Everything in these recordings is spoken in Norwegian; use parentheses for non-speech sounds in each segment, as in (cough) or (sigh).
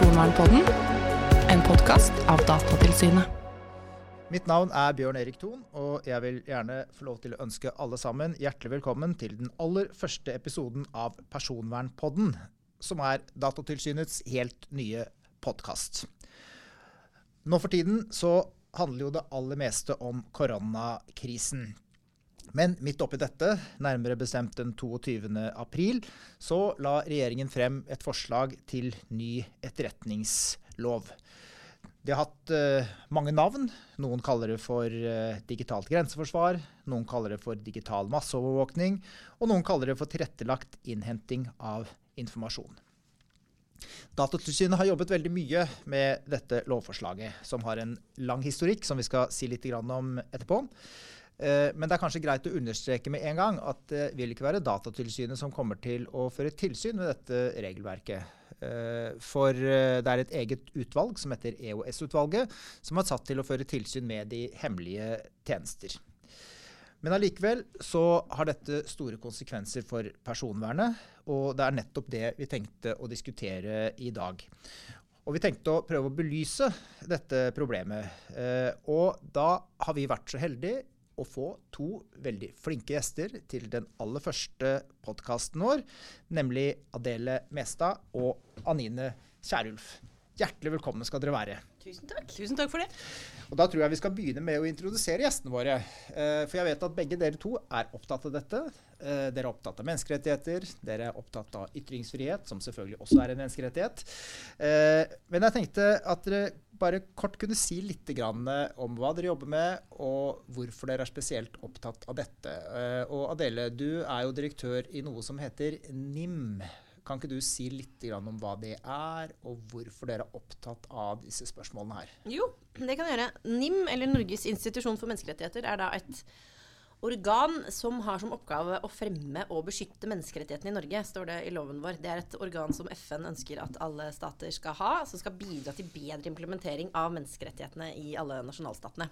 Personvernpodden, en podkast av Datatilsynet. Mitt navn er Bjørn Erik Thon, og jeg vil gjerne få lov til å ønske alle sammen hjertelig velkommen til den aller første episoden av Personvernpodden, som er Datatilsynets helt nye podkast. Nå for tiden så handler jo det aller meste om koronakrisen. Men midt oppi dette, nærmere bestemt den 22. april, så la regjeringen frem et forslag til ny etterretningslov. De har hatt uh, mange navn. Noen kaller det for uh, digitalt grenseforsvar. Noen kaller det for digital masseovervåkning. Og noen kaller det for tilrettelagt innhenting av informasjon. Datatilsynet har jobbet veldig mye med dette lovforslaget, som har en lang historikk, som vi skal si litt om etterpå. Uh, men det er kanskje greit å understreke med en gang at det vil ikke være Datatilsynet som kommer til å føre tilsyn med dette regelverket. Eh, for eh, det er et eget utvalg som heter EOS-utvalget, som er satt til å føre tilsyn med de hemmelige tjenester. Men allikevel så har dette store konsekvenser for personvernet, og det er nettopp det vi tenkte å diskutere i dag. Og vi tenkte å prøve å belyse dette problemet. Eh, og da har vi vært så heldige å få to veldig flinke gjester til den aller første podkasten vår, nemlig Adele Mestad og Anine Kierulf. Hjertelig velkommen skal dere være. Tusen takk. Tusen takk for det. Og Da tror jeg vi skal begynne med å introdusere gjestene våre. Eh, for jeg vet at begge dere to er opptatt av dette. Eh, dere er opptatt av menneskerettigheter. Dere er opptatt av ytringsfrihet, som selvfølgelig også er en menneskerettighet. Eh, men jeg tenkte at dere bare kort kunne si litt om hva dere jobber med, og hvorfor dere er spesielt opptatt av dette. Og Adele, du er jo direktør i noe som heter NIM. Kan ikke du si litt om hva det er, og hvorfor dere er opptatt av disse spørsmålene her? Jo, det kan jeg gjøre. NIM, eller Norges institusjon for menneskerettigheter, er da et organ som har som oppgave å fremme og beskytte menneskerettighetene i Norge, står det i loven vår. Det er et organ som FN ønsker at alle stater skal ha, som skal bidra til bedre implementering av menneskerettighetene i alle nasjonalstatene.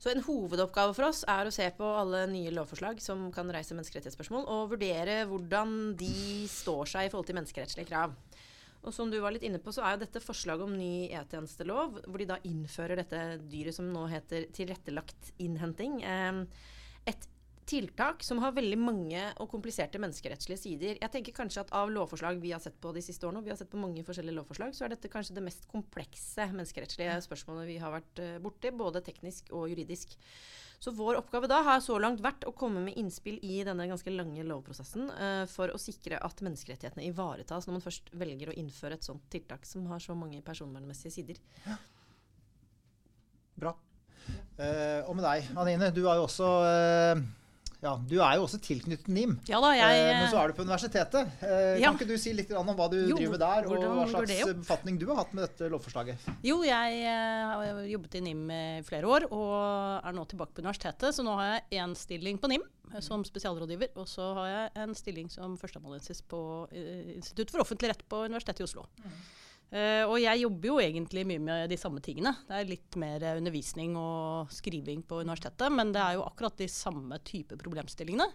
Så en hovedoppgave for oss er å se på alle nye lovforslag som kan reise menneskerettighetsspørsmål, og vurdere hvordan de står seg i forhold til menneskerettslige krav. Og som du var litt inne på, så er jo dette forslaget om ny e-tjenestelov, hvor de da innfører dette dyret som nå heter tilrettelagt innhenting. Eh, et tiltak som har veldig mange og kompliserte menneskerettslige sider. Jeg tenker kanskje at Av lovforslag vi har sett på de siste årene, og vi har sett på mange forskjellige lovforslag, så er dette kanskje det mest komplekse menneskerettslige spørsmålet vi har vært eh, borti, både teknisk og juridisk. Så vår oppgave da har så langt vært å komme med innspill i denne ganske lange lovprosessen uh, for å sikre at menneskerettighetene ivaretas når man først velger å innføre et sånt tiltak som har så mange personvernmessige sider. Ja. Bra. Uh, og med deg, Anine. Du har jo også uh ja, Du er jo også tilknyttet NIM, ja da, jeg, eh, men så er du på universitetet. Eh, ja. Kan ikke du si litt om hva du jo, driver med der, og hva slags befatning du har hatt med dette lovforslaget? Jo, jeg eh, har jobbet i NIM i flere år og er nå tilbake på universitetet. Så nå har jeg én stilling på NIM som spesialrådgiver, og så har jeg en stilling som førsteamanuensis på Institutt for offentlig rett på Universitetet i Oslo. Mm. Uh, og jeg jobber jo egentlig mye med de samme tingene. Det er litt mer undervisning og skriving på universitetet, men det er jo akkurat de samme type problemstillingene.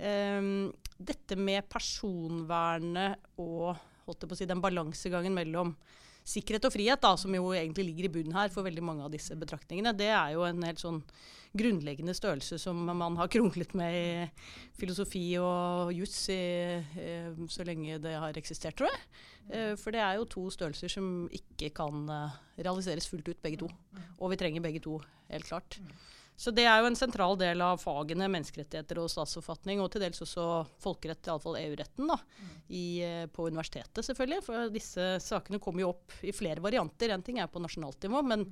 Um, dette med personvernet og holdt jeg på å si, den balansegangen mellom sikkerhet og frihet, da, som jo egentlig ligger i bunnen her for veldig mange av disse betraktningene, det er jo en helt sånn grunnleggende størrelse som man har kronglet med i filosofi og juss så lenge det har eksistert, tror jeg. Eh, for det er jo to størrelser som ikke kan eh, realiseres fullt ut, begge to. Og vi trenger begge to, helt klart. Så det er jo en sentral del av fagene menneskerettigheter og statsforfatning, og til dels også folkerett, iallfall EU-retten, da, i, eh, på universitetet selvfølgelig. For disse sakene kommer jo opp i flere varianter. En ting er på nasjonalt nivå, men,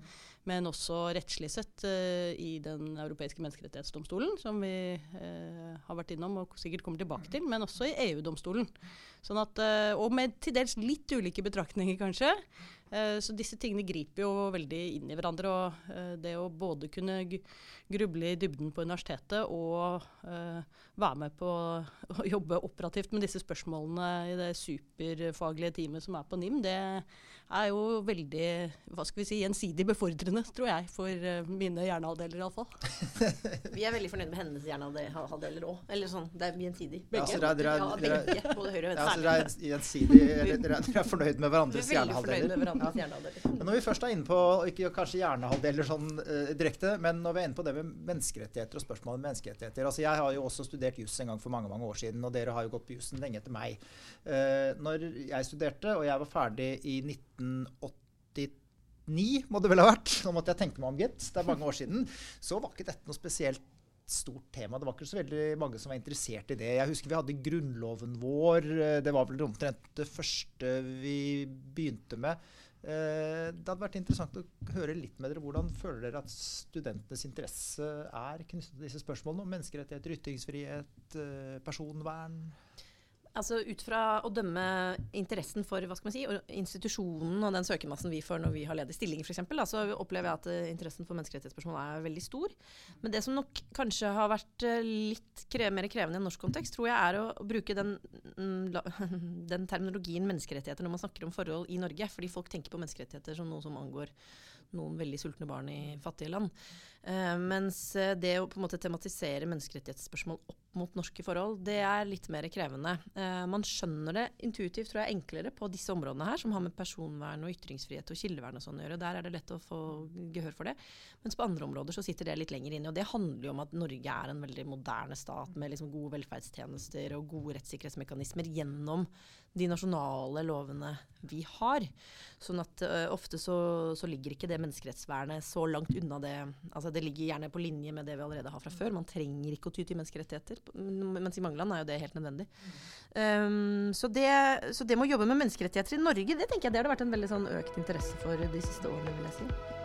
men også rettslig sett uh, i Den europeiske menneskerettighetsdomstolen, som vi uh, har vært innom og sikkert kommer tilbake til, men også i EU-domstolen. Sånn at, uh, og med til dels litt ulike betraktninger, kanskje. Eh, så disse tingene griper jo veldig inn i hverandre. Og eh, det å både kunne gruble i dybden på universitetet og eh, være med på (laughs) å jobbe operativt med disse spørsmålene i det superfaglige teamet som er på NIM, det er jo veldig hva skal vi si, gjensidig befordrende, tror jeg, for uh, mine hjernehalvdeler iallfall. (laughs) vi er veldig fornøyd med hennes hjernehalvdeler òg. Eller sånn, det er gjensidig. Begge. Ja, dere, ja, begge. Både høyre og venstre. Ja, så dere er gjensidig, (laughs) dere, dere er fornøyd med hverandres hjernehalvdeler. Men når vi først er inne på ikke kanskje hjernehalvdeler sånn uh, direkte, men når vi er inne på det med menneskerettigheter og spørsmål om menneskerettigheter altså Jeg har jo også studert juss en gang for mange mange år siden, og dere har jo gått på jussen lenge etter meg. Uh, når jeg studerte, og jeg var ferdig i 19 1989 må det vel ha vært. Nå måtte jeg tenke meg om, gitt. Det er mange år siden. Så var ikke dette noe spesielt stort tema. Det var ikke så veldig mange som var interessert i det. Jeg husker vi hadde grunnloven vår. Det var vel omtrent det første vi begynte med. Eh, det hadde vært interessant å høre litt med dere. Hvordan føler dere at studentenes interesse er knyttet til disse spørsmålene om menneskerettigheter, ytringsfrihet, eh, personvern? Altså Ut fra å dømme interessen for hva skal man si, institusjonen og den søkermassen vi får når vi har ledig stilling, f.eks., så opplever jeg at uh, interessen for menneskerettighetsspørsmål er veldig stor. Men det som nok kanskje har vært uh, litt kre mer krevende i en norsk kontekst, tror jeg er å bruke den, mm, (laughs) den, terminologien menneskerettigheter når man snakker om forhold i Norge. Fordi folk tenker på menneskerettigheter som noe som angår noen veldig sultne barn i fattige land. Uh, mens det å på en måte tematisere menneskerettighetsspørsmål opp mot norske forhold, det er litt mer krevende. Uh, man skjønner det intuitivt, tror jeg, enklere på disse områdene her, som har med personvern og ytringsfrihet og kildevern og sånn å gjøre. Der er det lett å få gehør for det. Mens på andre områder så sitter det litt lenger inne. Og det handler jo om at Norge er en veldig moderne stat med liksom gode velferdstjenester og gode rettssikkerhetsmekanismer gjennom de nasjonale lovene vi har. Sånn at ø, ofte så, så, ligger ikke det menneskerettsvernet så langt unna det Altså det ligger gjerne på linje med det vi allerede har fra før. Man trenger ikke å ty til menneskerettigheter. Mens i mange land er jo det helt nødvendig. Um, så, det, så, det, med å jobbe med menneskerettigheter i Norge, det tenker jeg det har det vært en veldig sånn økt interesse for de siste årene, vil jeg si.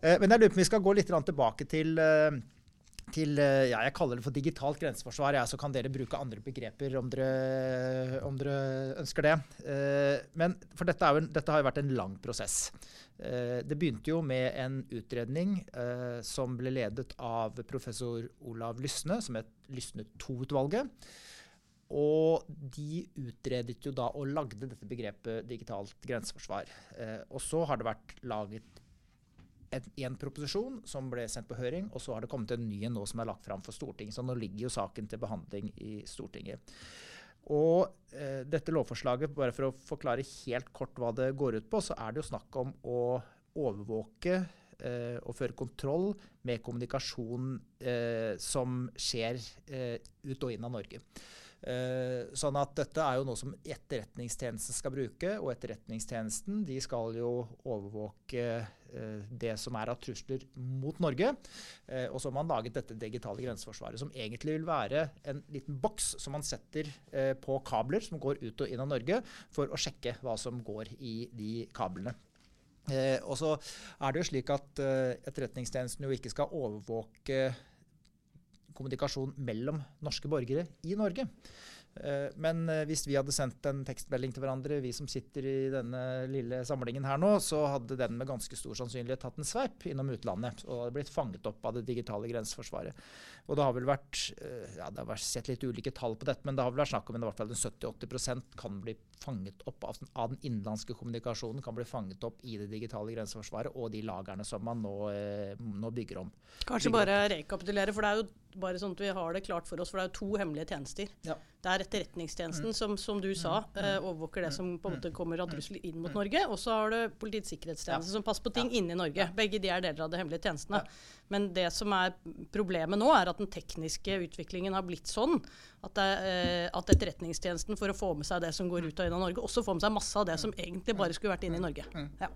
Eh, men jeg lurer på om vi skal gå litt tilbake til, eh, til eh, ja, Jeg kaller det for digitalt grenseforsvar. Ja, så kan dere bruke andre begreper om dere, om dere ønsker det. Men for dette, jo, dette, har jo vært en lang prosess. Det begynte jo med en utredning som ble ledet av professor Olav Lysne, som het Lysne II-utvalget. Og de utredet jo da og lagde dette begrepet digitalt grenseforsvar. og så har det vært laget en proposisjon som ble sendt på høring, og så har det kommet en ny en nå som er lagt fram for Stortinget. Så nå ligger jo saken til behandling i Stortinget. Og eh, dette lovforslaget, bare for å forklare helt kort hva det går ut på, så er det jo snakk om å overvåke eh, og føre kontroll med kommunikasjon eh, som skjer eh, ut og inn av Norge. Uh, sånn at dette er jo noe som Etterretningstjenesten skal bruke. Og Etterretningstjenesten de skal jo overvåke uh, det som er av trusler mot Norge. Uh, og så har man laget dette digitale grenseforsvaret, som egentlig vil være en liten boks som man setter på kabler som går ut og inn av Norge, for å sjekke hva som går i de kablene. og så er det jo slik at Etterretningstjenesten jo ikke skal overvåke kommunikasjon mellom norske borgere i Norge. Eh, men eh, hvis vi hadde sendt en tekstmelding til hverandre, vi som sitter i denne lille samlingen her nå, så hadde den med ganske stor sannsynlighet tatt en sveip innom utlandet og hadde blitt fanget opp av det digitale grenseforsvaret. Og det har vel vært eh, ja, det har vært sett litt ulike tall på dette, men det har vel vært snakk om at i hvert fall 70-80% kan bli fanget opp av, av, den innenlandske kommunikasjonen kan bli fanget opp i det digitale grenseforsvaret og de lagrene som man nå, nå bygger om. Kanskje bare rekapitulere, for det er jo bare sånn at vi har det klart for oss, for det er jo to hemmelige tjenester. Ja. Det er Etterretningstjenesten, mm. som, som du sa, uh, overvåker det som på en måte kommer av trusler inn mot Norge. Og så har du Politiets sikkerhetstjeneste, ja. som passer på ting ja. inne i Norge. Begge de er deler av de hemmelige tjenestene. Men det som er problemet nå, er at den tekniske utviklingen har blitt sånn at, det, uh, at Etterretningstjenesten, for å få med seg det som går ut og inn av Norge, også får med seg masse av det som egentlig bare skulle vært inne i Norge. Ja.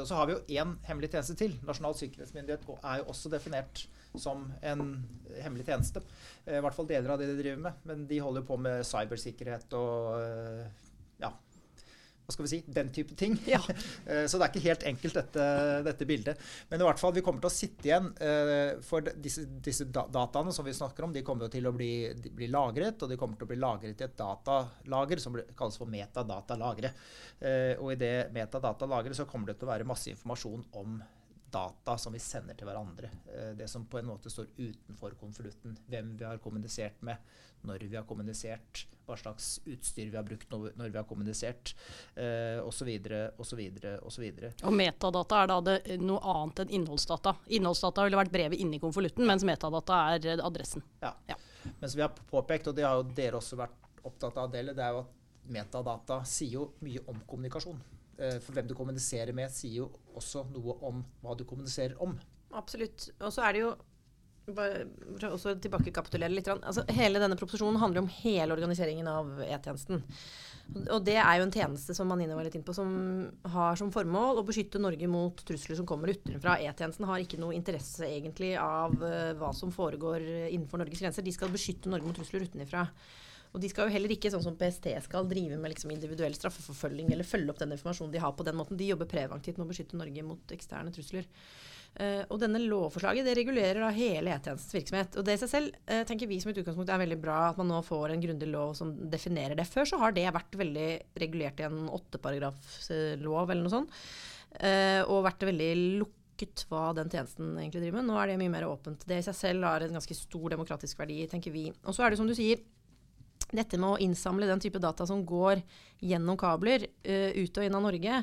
Så har vi jo én hemmelig tjeneste til. Nasjonal sikkerhetsmyndighet er jo også definert som en hemmelig tjeneste. Eh, I hvert fall deler av det de driver med. Men de holder på med cybersikkerhet og eh, ja, hva skal vi si, den type ting. (laughs) Ja. Eh, Så det er ikke helt enkelt, dette, dette bildet. Men i hvert fall, vi kommer til å sitte igjen eh, for disse, disse dataene som vi snakker om, de kommer jo til å bli, bli lagret, og de kommer til å bli lagret i et datalager som kalles for metadatalagre. Eh, Og i det metadatalageret så kommer det til å være masse informasjon om data som vi sender til hverandre. Eh, Det som på en måte står utenfor konvolutten. Hvem vi har kommunisert med, når vi har kommunisert, hva slags utstyr vi har brukt når vi har kommunisert, osv., osv., osv. Og metadata er da det, noe annet enn innholdsdata. Innholdsdata ville vært brevet inni konvolutten, mens metadata er adressen. Ja. Ja. Men som vi har påpekt, og det har jo dere også vært opptatt av, Adele, det er jo at metadata sier jo mye om kommunikasjon. Eh, For hvem du kommuniserer med, sier jo også noe om hva du kommuniserer om. Absolutt. Og så er det jo bare også tilbakekapitulere litt. Altså, hele denne proposisjonen handler om hele organiseringen av E-tjenesten. Og det er jo en tjeneste som Anine var litt inn på, som har som formål å beskytte Norge mot trusler som kommer utenfra. E-tjenesten har ikke noe interesse egentlig av eh, hva som foregår innenfor Norges grenser. De skal beskytte Norge mot trusler utenfra. Og de skal jo heller ikke, sånn som PST skal, drive med liksom individuell straffeforfølging eller følge opp den informasjonen de har på den måten. De jobber preventivt med å beskytte Norge mot eksterne trusler. Uh, og denne lovforslaget det regulerer da hele E-tjenestens virksomhet. Og det i seg selv uh, tenker vi som et utgangspunkt er veldig bra at man nå får en grundig lov som definerer det. Før så har det vært veldig regulert i en åtteparagrafslov eller noe sånt. uh, og vært veldig lukket hva den tjenesten egentlig driver med. Nå er det mye mer åpent. Det i seg selv har en ganske stor demokratisk verdi, tenker vi. Og så er det som du sier, dette med å innsamle den type data som går gjennom kabler uh, ut og inn av Norge,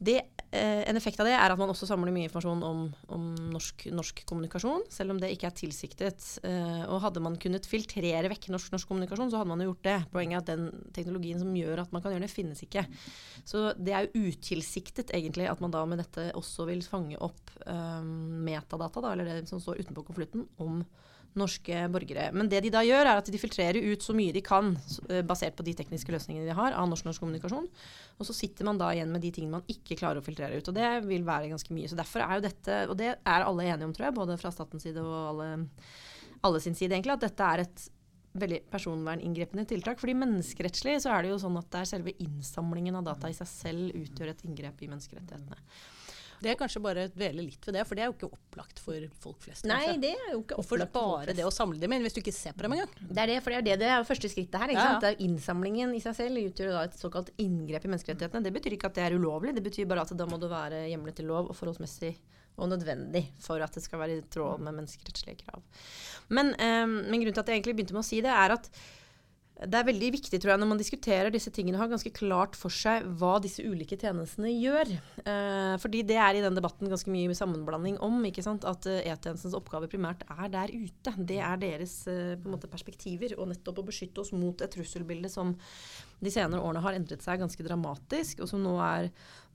det, uh, en effekt av det er at man også samler mye informasjon om, om norsk, norsk kommunikasjon, selv om det ikke er tilsiktet. Uh, og hadde man kunnet filtrere vekk norsk, norsk kommunikasjon, så hadde man jo gjort det. Poenget er at den teknologien som gjør at man kan gjøre det, finnes ikke. Så det er jo utilsiktet egentlig at man da med dette også vil fange opp um, metadata, da, eller det som står utenpå konvolutten, om norske borgere. Men det de da gjør, er at de filtrerer ut så mye de kan, eh, basert på de tekniske løsningene de har av norsk-norsk kommunikasjon. Og så sitter man da igjen med de tingene man ikke klarer å filtrere ut. Og det vil være ganske mye. Så derfor er jo dette, og det er alle enige om, tror jeg, både fra statens side og alle, alle sin side egentlig, at dette er et veldig personverninngripende tiltak. fordi menneskerettslig så er det jo sånn at det er selve innsamlingen av data i seg selv utgjør et inngrep i menneskerettighetene. Det er kanskje bare å dvele litt ved det, for det er jo ikke opplagt for folk flest. Nei, kanskje. det er jo ikke opplagt for bare det å samle dem inn, hvis du ikke ser på dem engang? Det er det, for det er det det er første skrittet her. Ikke Ja, er innsamlingen i seg selv utgjør da et såkalt inngrep i menneskerettighetene. Det betyr ikke at det er ulovlig, det betyr bare at da må det være hjemlet i lov og forholdsmessig og nødvendig for at det skal være i tråd med menneskerettslige krav. Men, um, men grunnen til at jeg egentlig begynte med å si det, er at det er veldig viktig tror jeg, når man diskuterer disse tingene, å ha ganske klart for seg hva disse ulike tjenestene gjør. Eh, fordi det er i den debatten ganske mye sammenblanding om ikke sant? at eh, E-tjenestens oppgave primært er der ute. Det er deres eh, måte perspektiver, og nettopp å beskytte oss mot et trusselbilde som de senere årene har endret seg ganske dramatisk, og som nå er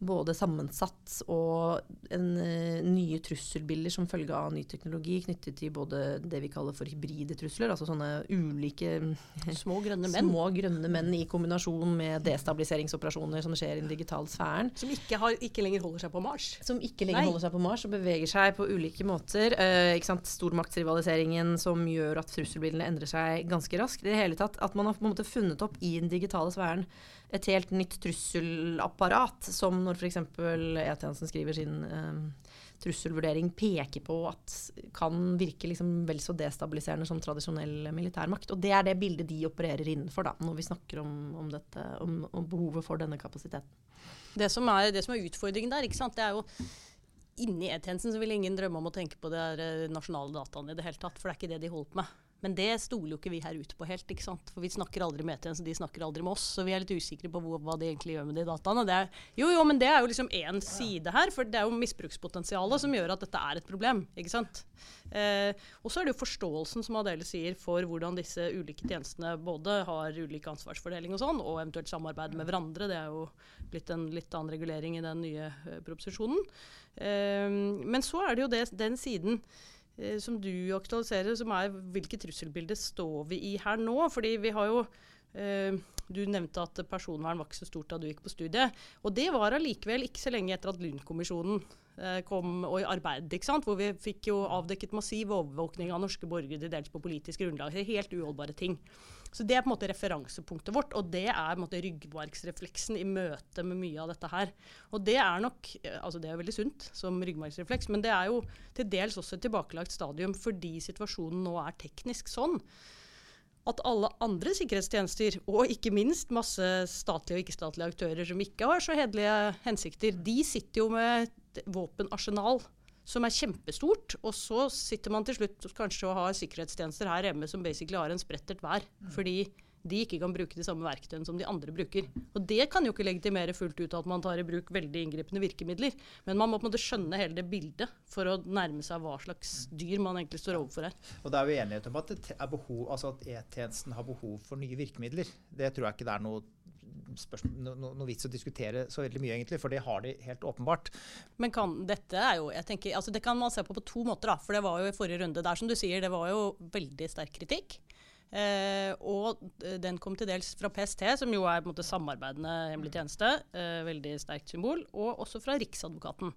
både sammensatt og en, eh, nye trusselbilder som følge av ny teknologi knyttet til både det vi kaller for hybride trusler, altså sånne ulike (laughs) Små grønne menn små grønne menn i kombinasjon med destabiliseringsoperasjoner som skjer i den digitale sfæren. som ikke, har, ikke lenger holder seg på Mars. Som ikke lenger Nei. holder seg på Mars og beveger seg på ulike måter. Eh, ikke sant? Stormaktsrivaliseringen som gjør at trusselbildene endrer seg ganske raskt. I det hele tatt At man har på en måte funnet opp i den digitale sfæren et helt nytt trusselapparat, som når f.eks. E-tjenesten skriver sin eh, trusselvurdering, peker på at kan virke liksom vel så destabiliserende som tradisjonell militærmakt. Og det er det bildet de opererer innenfor da, når vi snakker om, om, dette, om, om behovet for denne kapasiteten. Det som er, det som er utfordringen der, det er jo Inni E-tjenesten vil ingen drømme om å tenke på de eh, nasjonale dataene i det hele tatt, for det er ikke det de holder på med. Men det stoler jo ikke vi her ute på helt, ikke sant? for vi snakker aldri med E-tjenesten, de snakker aldri med oss. Så vi er litt usikre på hva de egentlig gjør med de dataene. Det er, jo, jo, men det er jo liksom én side her, for det er jo misbrukspotensialet som gjør at dette er et problem. ikke sant? Eh, og så er det jo forståelsen, som Adele sier, for hvordan disse ulike tjenestene både har ulik ansvarsfordeling og sånn, og eventuelt samarbeid med hverandre. Det er jo blitt en litt annen regulering i den nye eh, proposisjonen. Eh, men så er det jo det, den siden som du aktualiserer, som er hvilket trusselbilde står vi i her nå? Fordi vi har jo eh, Du nevnte at personvern var ikke så stort da du gikk på studiet. Og det var allikevel ikke så lenge etter at Lund-kommisjonen eh, kom og arbeidet, ikke sant? hvor vi fikk jo avdekket massiv overvåkning av norske borgere dels på politisk grunnlag. Helt uholdbare ting. Så Det er på en måte referansepunktet vårt, og det er på en måte ryggmargsrefleksen i møte med mye av dette her. Og Det er nok, eh, altså det er veldig sunt som ryggmargsrefleks, men det er jo til dels også et tilbakelagt stadium fordi situasjonen nå er teknisk sånn at alle andre sikkerhetstjenester, og ikke minst masse statlige og ikke-statlige aktører som ikke har så hederlige hensikter, de sitter jo med våpenarsenal som er kjempestort. Og så sitter man til slutt kanskje og har sikkerhetstjenester her hjemme som basically har en sprettert hver. Fordi de ikke kan bruke de samme verktøyene som de andre bruker. Og det kan jo ikke legitimere fullt ut at man tar i bruk veldig inngripende virkemidler. Men man må på en måte skjønne hele det bildet for å nærme seg hva slags dyr man egentlig står overfor her. Og det er jo enighet om at det er behov, altså at E-tjenesten har behov for nye virkemidler. Det tror jeg ikke det er noe no, no, noe vits å diskutere så veldig mye, egentlig, for det har de helt åpenbart. Men kan, dette er jo, jeg tenker, altså det kan man se på på to måter. da, for det var jo i forrige runde der, som du sier, det var jo veldig sterk kritikk. Eh, og den kom til dels fra PST, som jo er på en måte samarbeidende hemmelig tjeneste. Eh, veldig sterkt symbol. Og også fra Riksadvokaten.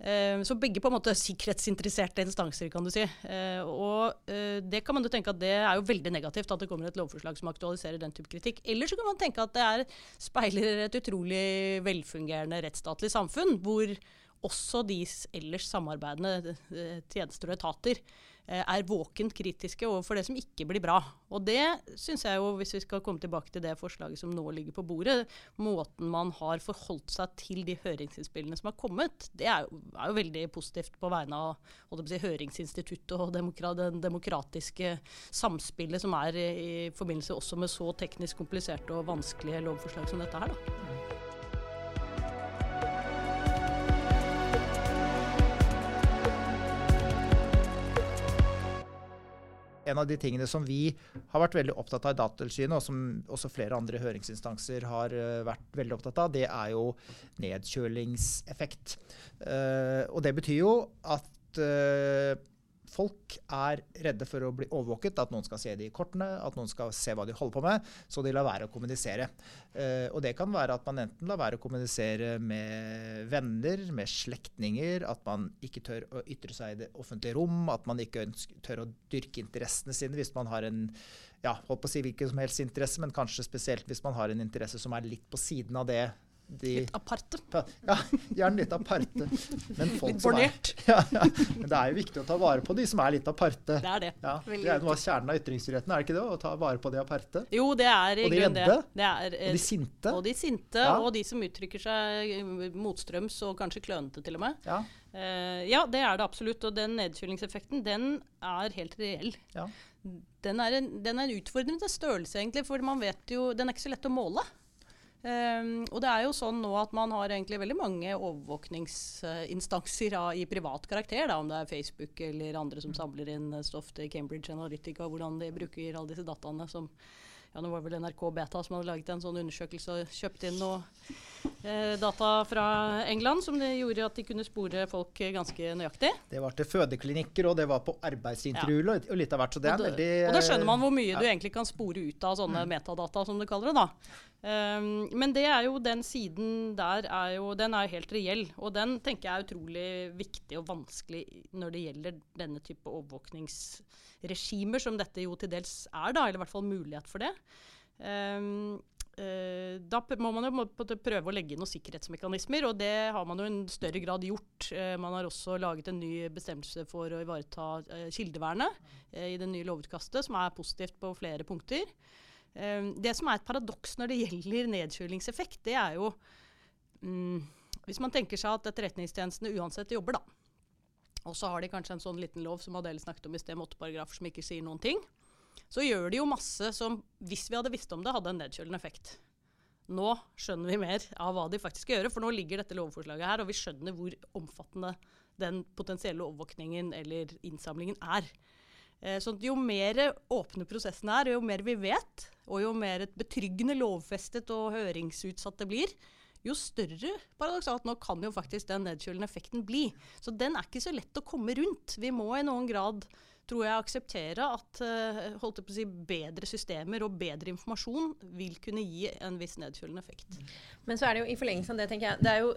Eh, så begge på en måte sikkerhetsinteresserte instanser, kan du si. Eh, og eh, det kan man jo tenke at det er jo veldig negativt at det kommer et lovforslag som aktualiserer den type kritikk. Eller så kan man tenke at det er, speiler et utrolig velfungerende rettsstatlig samfunn, hvor også de ellers samarbeidende eh, tjenester og etater Eh, er våkent kritiske overfor det som ikke blir bra. Og det syns jeg jo, hvis vi skal komme tilbake til det forslaget som nå ligger på bordet, måten man har forholdt seg til de høringsinnspillene som har kommet, det er jo, er jo veldig positivt på vegne av si, høringsinstituttet og demokra den demokratiske samspillet som er i, forbindelse også med så teknisk kompliserte og vanskelige lovforslag som dette her. da. En av de tingene som vi har vært veldig opptatt av i Datatilsynet, og som også flere andre høringsinstanser har uh, vært veldig opptatt av, det er jo nedkjølingseffekt. Uh, og det betyr jo at uh, folk er redde for å bli overvåket, at noen skal se de kortene, at noen skal se hva de holder på med, så de lar være å kommunisere. Uh, og det kan være at man enten lar være å kommunisere med venner, med slektninger, at man ikke tør å ytre seg i det offentlige rom, at man ikke ønsker, tør å dyrke interessene sine hvis man har en ja, holdt på å si hvilken som helst interesse, men kanskje spesielt hvis man har en interesse som er litt på siden av det de, litt aparte. (laughs) Ja, gjerne litt aparte. Men litt bornert. (laughs) Ja, ja. Men det er jo viktig å ta vare på de som er litt aparte. Det er det. Ja, det er noe av kjernen av ytringsfriheten, er det ikke det? Å ta vare på de aparte? Jo, det er i og de redde. Det. det er, og de sinte. Og de sinte, ja. og de som uttrykker seg motstrøms og kanskje klønete til og med. Ja. Uh, ja, det er det absolutt. Og den nedkjølingseffekten, den er helt reell. Ja. Den, er en, den er en utfordrende størrelse, egentlig, for man vet jo Den er ikke så lett å måle. Um, og det er jo sånn nå at man har egentlig veldig mange overvåkningsinstanser uh, i privat karakter, da, om det er Facebook eller andre som samler inn stoff til Cambridge Analytica, hvordan de bruker alle disse dataene som ja, nå var det vel NRK Beta som hadde laget en sånn undersøkelse og kjøpt inn noe uh, data fra England som det gjorde at de kunne spore folk ganske nøyaktig. Det var til fødeklinikker, og det var på arbeidsintervjuer ja. og litt av hvert. Så det er veldig Og da skjønner man hvor mye ja. du egentlig kan spore ut av sånne mm. metadata, som du kaller det. da. Um, men det er jo den siden der er jo, den er helt reell. Og den tenker jeg er utrolig viktig og vanskelig når det gjelder denne type overvåkningsregimer, som dette jo til dels er, da, eller i hvert fall mulighet for det. Um, da må man jo prøve å legge inn noen sikkerhetsmekanismer, og det har man jo i større grad gjort. Uh, man har også laget en ny bestemmelse for å ivareta uh, kildevernet i det nye lovutkastet, som er positivt på flere punkter. Um, det som er et paradoks når det gjelder nedkjølingseffekt, det er jo mm, Hvis man tenker seg at etterretningstjenestene uansett jobber, da og så har de kanskje en sånn liten lov som Adele snakket om i sted, med åtte paragrafer som ikke sier noen ting. Så gjør de jo masse som, hvis vi hadde visst om det, hadde en nedkjølende effekt. Nå skjønner vi mer av hva de faktisk skal gjøre, for nå ligger dette lovforslaget her, og vi skjønner hvor omfattende den potensielle overvåkningen eller innsamlingen er. Eh, sånn jo mer åpne prosessen er, jo mer vi vet, og jo mer et betryggende lovfestet og høringsutsatt det blir, jo større paradoksalt nå kan jo faktisk den nedkjølende effekten bli. Så den er ikke så lett å komme rundt. Vi må i noen grad tror jeg akseptere at eh, si, bedre systemer og bedre informasjon vil kunne gi en viss nedkjølende effekt. Men så er det jo i forlengelsen av det, tenker jeg. det er jo,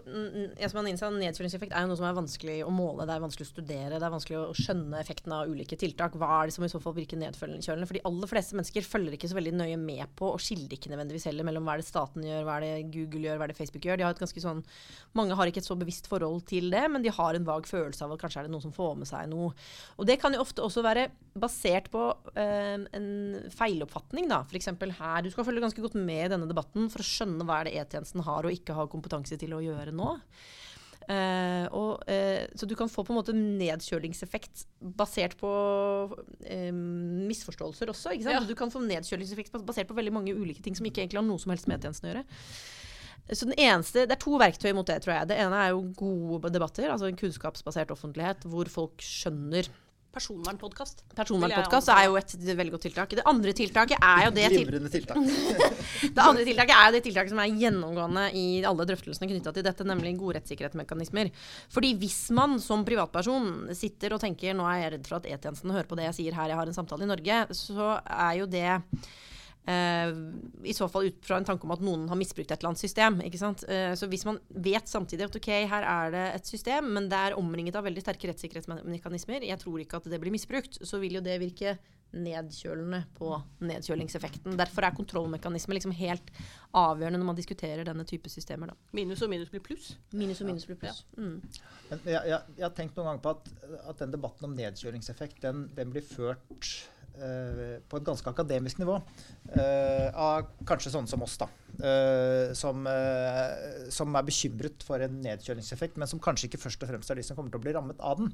jeg som han innså, Nedkjølingseffekt er jo noe som er vanskelig å måle, det er vanskelig å studere, det er vanskelig å skjønne effekten av ulike tiltak. Hva er det som i så fall virker nedkjølende? For de aller fleste mennesker følger ikke så veldig nøye med på og skiller ikke nødvendigvis heller mellom hva er det staten gjør, hva er det Google gjør, hva er det Facebook gjør. De har et ganske sånn, mange har ikke et så bevisst forhold til det, men de har en vag følelse av at kanskje er det noen som får med seg noe. Og det kan jo ofte også være basert på eh, en feiloppfatning. da. F.eks. her. Du skal følge ganske godt med i denne debatten for å skjønne hva er det E-tjenesten har og ikke har kompetanse til å gjøre nå. Eh, og, eh, så du kan få på en måte nedkjølingseffekt basert på eh, misforståelser også. ikke sant? Ja. Du kan få nedkjølingseffekt basert på veldig mange ulike ting som ikke egentlig har noe som helst med E-tjenesten å gjøre. Så den eneste, Det er to verktøy mot det, tror jeg. Det ene er jo gode debatter, altså en kunnskapsbasert offentlighet hvor folk skjønner Personvernpodkast. Personvernpodkast er jo et veldig godt tiltak. Det andre tiltaket er jo det til, Glimrende tiltak. (laughs) det andre tiltaket er jo det tiltaket som er gjennomgående i alle drøftelsene knytta til dette, nemlig gode rettssikkerhetsmekanismer. Fordi hvis man som privatperson sitter og tenker nå er jeg redd for at E-tjenesten hører på det jeg sier her, jeg har en samtale i Norge, så er jo det i så fall ut fra en tanke om at noen har misbrukt et eller annet system. Ikke sant? Eh, så hvis man vet samtidig at ok, her er det et system, men det er omringet av veldig sterke rettssikkerhetsmekanismer, jeg tror ikke at det blir misbrukt, så vil jo det virke nedkjølende på nedkjølingseffekten. Derfor er kontrollmekanismer liksom helt avgjørende når man diskuterer denne type systemer. Da. Minus og minus blir pluss. Minus og minus blir pluss. Mm. Jeg, jeg, jeg har tenkt noen ganger på at, at den debatten om nedkjølingseffekt den, den blir ført eh, på et ganske akademisk nivå. eh, av kanskje sånne som oss, da. eh, som, eh, som er bekymret for en nedkjølingseffekt, men som kanskje ikke først og fremst er de som kommer til å bli rammet av den.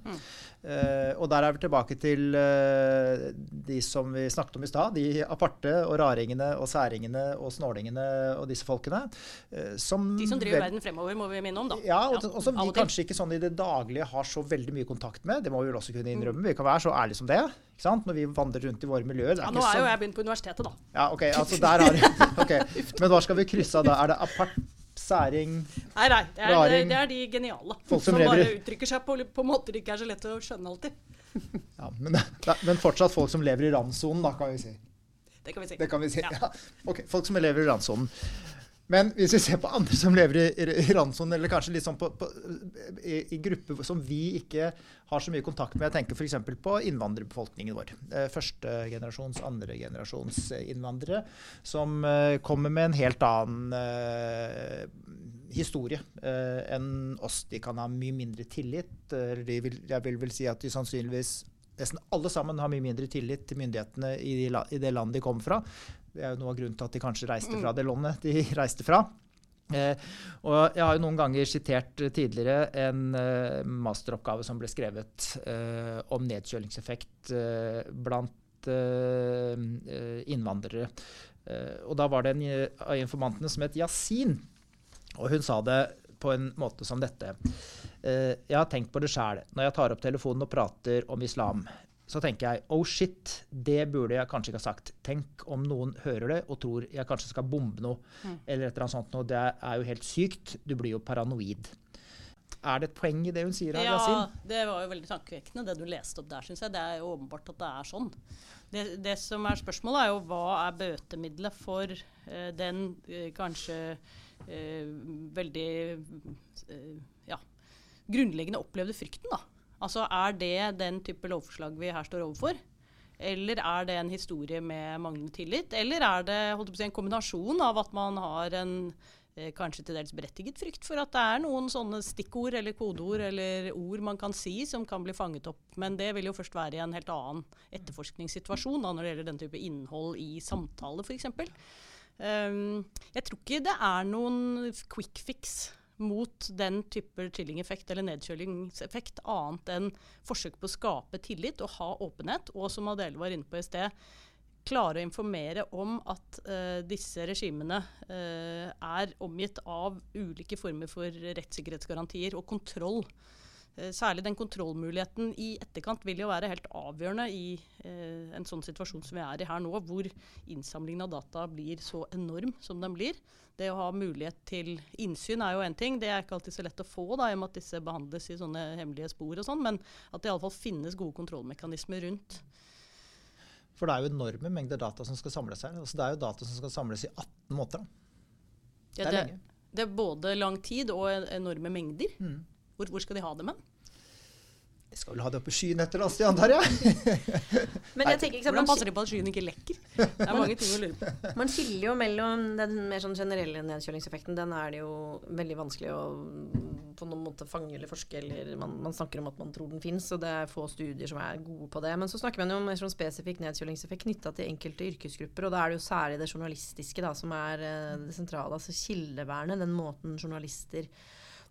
Eh, og der er vi tilbake til eh, de som vi snakket om i stad. De aparte og raringene og særingene og snålingene og disse folkene. eh, som De som driver verden fremover, må vi minne om, da. ja, og, og som vi kanskje ikke sånn i det daglige har så veldig mye kontakt med. Det må vi vel også kunne innrømme. Vi kan være så ærlige som det. Ikke sant? Når vi vandrer rundt i våre miljøer. Det Ja, er nå er jo jeg begynt på universitetet, da. Ja, ok, altså der har (laughs) Okay. Men hva skal vi krysse av da? Er det apart, særing Nei, nei. Det er, Raring. det er de geniale. Folk som som bare uttrykker seg på, på måter det ikke er så lett å skjønne alltid. ja, men, da, men fortsatt folk som lever i randsonen, da, kan vi si. Det kan vi si. Det kan vi si. Ja. Ja. Ok, folk som lever i randsonen. Men hvis vi ser på andre som lever i, i, randsonen, eller kanskje litt sånn på, på, i, i grupper som vi ikke har så mye kontakt med, jeg tenker f.eks. på innvandrerbefolkningen vår. Eh, Førstegenerasjons, andregenerasjons eh, innvandrere som eh, kommer med en helt annen uh, historie uh, enn oss. De kan ha mye mindre tillit. de vil, jeg vil vel si at de sannsynligvis nesten alle sammen har mye mindre tillit til myndighetene i, de, i det landet de kommer fra. Det er jo noe av grunnen til at de kanskje reiste fra det landet de (laughs) reiste fra. Eh, og jeg har jo noen ganger sitert tidligere en eh, masteroppgave som ble skrevet eh, om nedkjølingseffekt eh, blant eh, eh, innvandrere. Eh, og da var det en av informantene som het Yasin. Og hun sa det på en måte som dette. Eh, jeg har tenkt på det sjæl. Når jeg tar opp telefonen og prater om islam, så tenker jeg oh shit, det burde jeg kanskje ikke ha sagt. Tenk om noen hører det og tror jeg kanskje skal bombe noe. Eller et eller annet sånt noe. Det er jo helt sykt. Du blir jo paranoid. Er det et poeng i det hun sier Ja, Yasin? det var jo veldig tankevekkende det du leste opp der, syns jeg. Det er jo åpenbart at det er sånn. Det, det som er spørsmålet, er jo hva er bøtemiddelet for uh, den uh, kanskje uh, veldig ja, grunnleggende opplevde frykten, da. Altså er det den type lovforslag vi her står overfor? Eller er det en historie med manglende tillit? Eller er det si, en kombinasjon av at man har en eh, kanskje til dels berettiget frykt for at det er noen sånne stikkord eller kodeord eller ord man kan si som kan bli fanget opp. Men det vil jo først være i en helt annen etterforskningssituasjon da, når det gjelder den type innhold i samtale f.eks. Um, jeg tror ikke det er noen quick fix mot den type chilling-effekt eller nedkjølingseffekt, annet enn forsøk på å skape tillit og ha åpenhet, og som Adele var inne på i sted, klare å informere om at uh, disse regimene uh, er omgitt av ulike former for rettssikkerhetsgarantier og kontroll særlig den kontrollmuligheten i etterkant vil jo være helt avgjørende i eh, en sånn situasjon som vi er i her nå, hvor innsamlingen av data blir så enorm som den blir. Det å ha mulighet til innsyn er jo én ting. Det er ikke alltid så lett å få, da, i og med at disse behandles i sånne hemmelige spor og sånn, men at det iallfall finnes gode kontrollmekanismer rundt. For det er jo enorme mengder data som skal samles her. Altså, det er jo data som skal samles i 18 måter. Da. Det er det, lenge. det er både lang tid og enorme mengder. Mm. Hvor, hvor skal de ha dem hen? De skal vel ha det oppe i skyen et eller annet sted, antar jeg. (laughs) Men jeg tenker ikke Hvordan passer de på at skyen ikke lekker? Det er mange ting å lure på. (laughs) man skiller jo mellom den mer sånn generelle nedkjølingseffekten. Den er det jo veldig vanskelig å på noen måte fange eller forske, eller man, man snakker om at man tror den fins, og det er få studier som er gode på det. Men så snakker man jo om en sånn spesifikk nedkjølingseffekt knytta til enkelte yrkesgrupper, og da er det jo særlig det journalistiske da, som er eh, det sentrale. Altså kildevernet, den måten journalister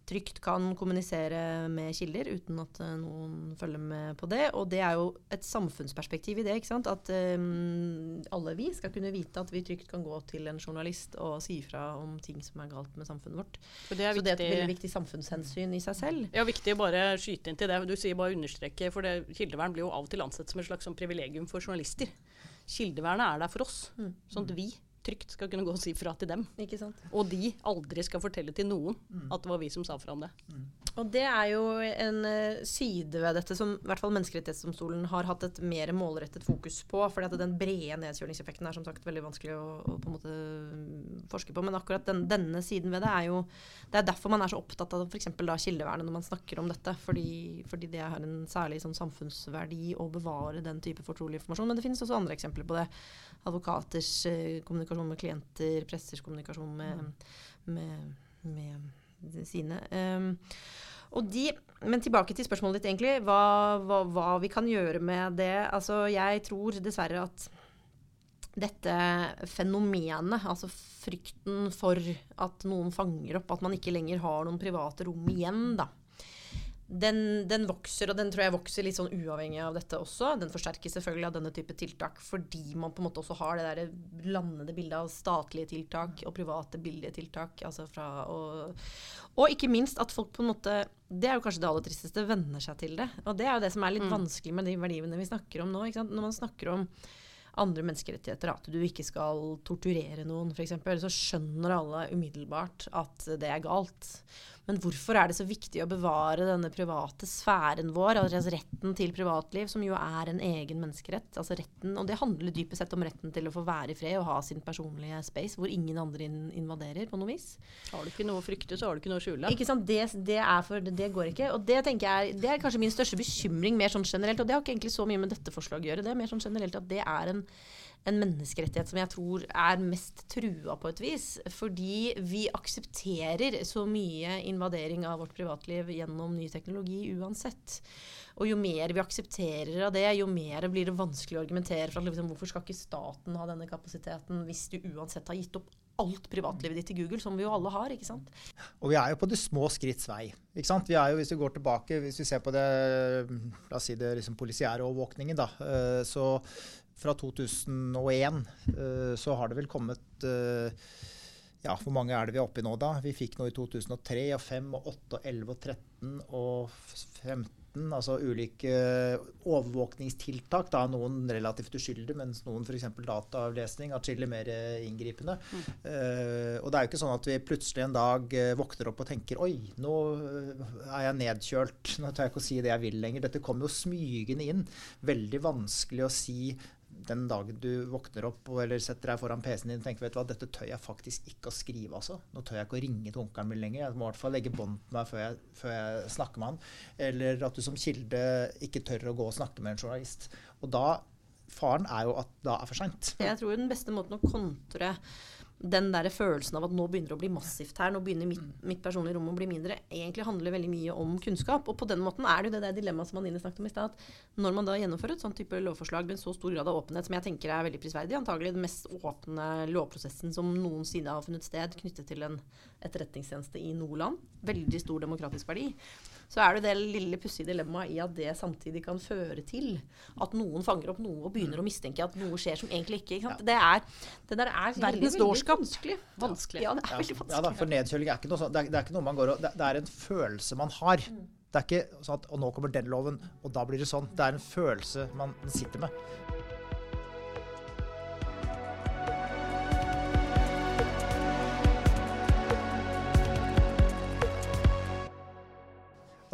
trygt kan kommunisere med kilder uten at eh, noen følger med på det. Og det er jo et samfunnsperspektiv i det. ikke sant? At um, alle vi skal kunne vite at vi trygt kan gå til en journalist og si fra om ting som er galt med samfunnet vårt. For det er Så det er et veldig viktig samfunnshensyn i seg selv. Ja, viktig å bare skyte inn til det. Du sier bare understreke, for det, kildevern blir jo av og til ansett som et slags sånn privilegium for journalister. Kildevernet er der for oss, Mm. sånn at vi trygt skal kunne gå og si fra til dem. Ikke sant? Og de aldri skal fortelle til noen at det var vi som sa fra om det. Og det er jo en eh, side ved dette som i hvert fall Menneskerettighetsdomstolen har hatt et mer målrettet fokus på. fordi at den brede nedkjølingseffekten er som sagt veldig vanskelig å, å på en måte mm, forske på. Men akkurat den, denne siden ved det er jo Det er derfor man er så opptatt av f.eks. kildevernet når man snakker om dette. Fordi, fordi det har en særlig sånn samfunnsverdi å bevare den type fortrolig informasjon. Men det finnes også andre eksempler på det. Advokaters uh, kommunikasjon med klienter, pressers kommunikasjon med, med, med sine. Um, de, men tilbake til spørsmålet ditt, egentlig. Hva, hva, hva vi kan gjøre med det. Altså, jeg tror dessverre at dette fenomenet, altså frykten for at noen fanger opp, at man ikke lenger har noen private rom igjen, da. Den, den vokser, og den tror jeg vokser litt sånn uavhengig av dette også. Den forsterkes selvfølgelig av denne type tiltak fordi man på en måte også har det der blandede bildet av statlige tiltak og private billige tiltak. Altså og, og ikke minst at folk på en måte Det er jo kanskje det aller tristeste, venner seg til det. Og det er jo det som er litt vanskelig med de verdiene vi snakker om nå. Når man snakker om andre menneskerettigheter, at du ikke skal torturere noen f.eks., så skjønner alle umiddelbart at det er galt. Men hvorfor er det så viktig å bevare denne private sfæren vår, altså retten til privatliv, som jo er en egen menneskerett? Altså retten, og det handler dypest sett om retten til å få være i fred og ha sin personlige space, hvor ingen andre invaderer på noe vis. Har du ikke noe å frykte, så har du ikke noe å skjule. Ikke sant? Det, det, er for, det går ikke. Og det tenker jeg det er kanskje min største bekymring mer sånn generelt. Og det har ikke egentlig så mye med dette forslaget å gjøre. Det er mer sånn generelt at det er en, en menneskerettighet som jeg tror er mest trua på et vis. Fordi vi aksepterer så mye invadering av vårt privatliv gjennom ny teknologi uansett. Og jo mer vi aksepterer av det, jo mer blir det vanskelig å argumentere for at liksom, hvorfor skal ikke staten ha denne kapasiteten hvis du uansett har gitt opp alt privatlivet ditt til Google, som vi jo alle har, ikke sant? Og vi er jo på det små skritts vei. Ikke sant? Vi er jo, Hvis vi går tilbake, hvis vi ser på det la oss si det liksom polisiære overvåkningen, da, eh, så fra 2001 eh, så har det vel kommet eh, ja, Hvor mange er det vi er oppe i nå, da? Vi fikk noe i 2003, og 5, og 8, og 11, og 13 og 15. Altså ulike overvåkningstiltak. Da, noen relativt uskyldige, mens noen f.eks. dataavlesning atskillig mer inngripende. inngripende. Uh, og det er jo ikke sånn at vi plutselig en dag eh, våkner opp og tenker Oi, nå eh, er jeg nedkjølt. Nå tør jeg ikke å si det jeg vil lenger. Dette kommer jo smygende inn. Veldig vanskelig å si den dagen du våkner opp eller setter deg foran PC-en din og tenker vet du hva, dette tør jeg faktisk ikke å skrive. altså. Nå tør jeg ikke å ringe til onkelen min lenger. Jeg må i hvert fall legge bånd på meg før jeg, før jeg snakker med han. Eller at du som kilde ikke tør å gå og snakke med en journalist. Og da Faren er jo at da er for seint. Jeg tror den beste måten å kontre den der følelsen av at nå begynner det å bli massivt her, nå begynner mitt, mitt personlige rom å bli mindre, egentlig handler veldig mye om kunnskap. Og på den måten er det jo det der dilemmaet som Anine snakket om i stad, at når man da gjennomfører et sånt type lovforslag med en så stor grad av åpenhet, som jeg tenker er veldig prisverdig, antagelig den mest åpne lovprosessen som noensinne har funnet sted knyttet til en etterretningstjeneste i noe land, veldig stor demokratisk verdi, så er det det lille pussige dilemmaet i at det samtidig kan føre til at noen fanger opp noe og begynner å mistenke at noe skjer som egentlig ikke. ikke sant? Det, er, det der er Verdens dårskap. vanskelig. Vanskelig. Ja, det er veldig vanskelig. ja da, for nedkjøling er ikke noe sånn. Det det er ikke noe man går og det, det er en følelse man har. Det er ikke sånn at og nå kommer den loven, og da blir det sånn. Det er en følelse man sitter med.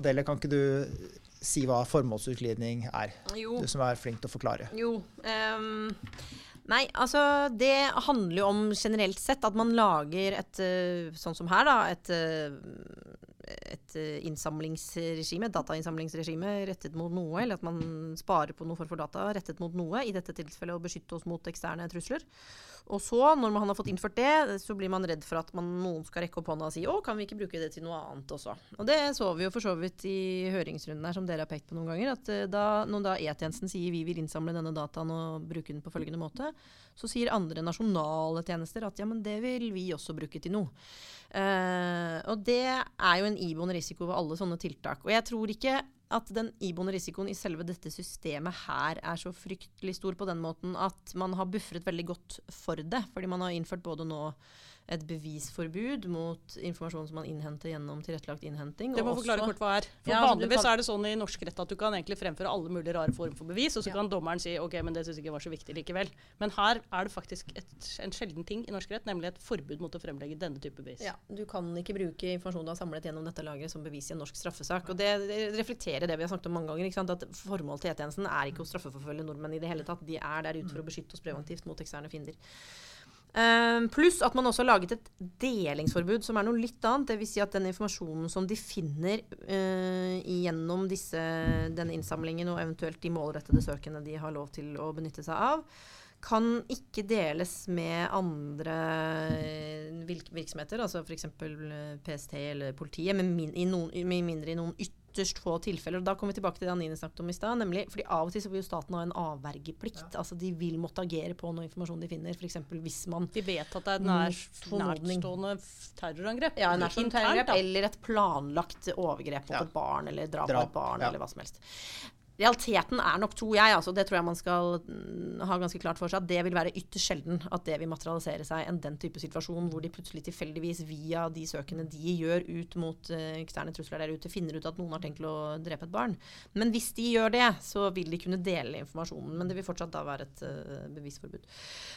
Adele, kan ikke du si hva formålsutglidning er? Jo. Du som er flink til å forklare. Jo. Um, nei, altså det handler jo om generelt sett at man lager et eh, Sånn som her, da. Et, eh, et eh, innsamlingsregime, et datainnsamlingsregime rettet mot noe. Eller at man sparer på noe for få data rettet mot noe. I dette tilfellet å beskytte oss mot eksterne trusler. Og så, når man har fått innført det, så blir man redd for at man, noen skal rekke opp hånda og si å, kan vi ikke bruke det til noe annet også. Og det så vi jo for så vidt i høringsrunden her, som dere har pekt på noen ganger. At eh, da, når da E-tjenesten sier vi vil innsamle denne dataen og bruke den på følgende måte, så sier andre nasjonale tjenester at ja, men det vil vi også bruke til noe. Uh, og det er jo en iboende risiko ved alle sånne tiltak. Og jeg tror ikke at den iboende risikoen i selve dette systemet her er så fryktelig stor på den måten at man har buffret veldig godt for det. Fordi man har innført både nå et bevisforbud mot informasjon som man innhenter gjennom tilrettelagt innhenting. Det må forklare kort hva er. For Ja, altså, Vanligvis kan- er det sånn i norsk rett at du kan egentlig fremføre alle mulige rare former for bevis, og så Ja. kan dommeren si ok, men det syns jeg ikke var så viktig likevel. Men her er det faktisk et, en sjelden ting i norsk rett, nemlig et forbud mot å fremlegge denne type bevis. Ja, Du kan ikke bruke informasjon du har samlet gjennom dette lageret som bevis i en norsk straffesak. Og det, det reflekterer det vi har snakket om mange ganger. Ikke sant? At Formålet til E-tjenesten er ikke å straffeforfølge nordmenn i det hele tatt. De er der ute for å beskytte oss preventivt mot eksterne fiender. Um, Pluss at man også har laget et delingsforbud, som er noe litt annet. Dvs. Si at den informasjonen som de finner uh, gjennom disse, denne innsamlingen, og eventuelt de målrettede søkene de har lov til å benytte seg av, kan ikke deles med andre eh, virksomheter, altså f.eks. PST eller politiet, med, min, i noen, mindre i noen ytterst få tilfeller. Og da kommer vi tilbake til det Anine snakket om i stad. nemlig, fordi Av og til så vil jo staten ha en avvergeplikt. altså De vil måtte agere på noe informasjon de finner. F.eks. hvis man De vet at det er et nær, nærstående terrorangrep. ja, en nærstående terrorangrep, eller et planlagt overgrep mot Ja. et barn, eller drap, på et barn, ja. eller hva som helst. Realiteten er nok, tror jeg, altså, det tror jeg man skal mm, ha ganske klart for seg, at det vil være ytterst sjelden at det vil materialisere seg en den type situasjon hvor de plutselig tilfeldigvis via de søkene de gjør ut mot eh, eksterne trusler der ute, finner ut at noen har tenkt å drepe et barn. Men hvis de gjør det, så vil de kunne dele informasjonen. Men det vil fortsatt da være et uh, bevisforbud.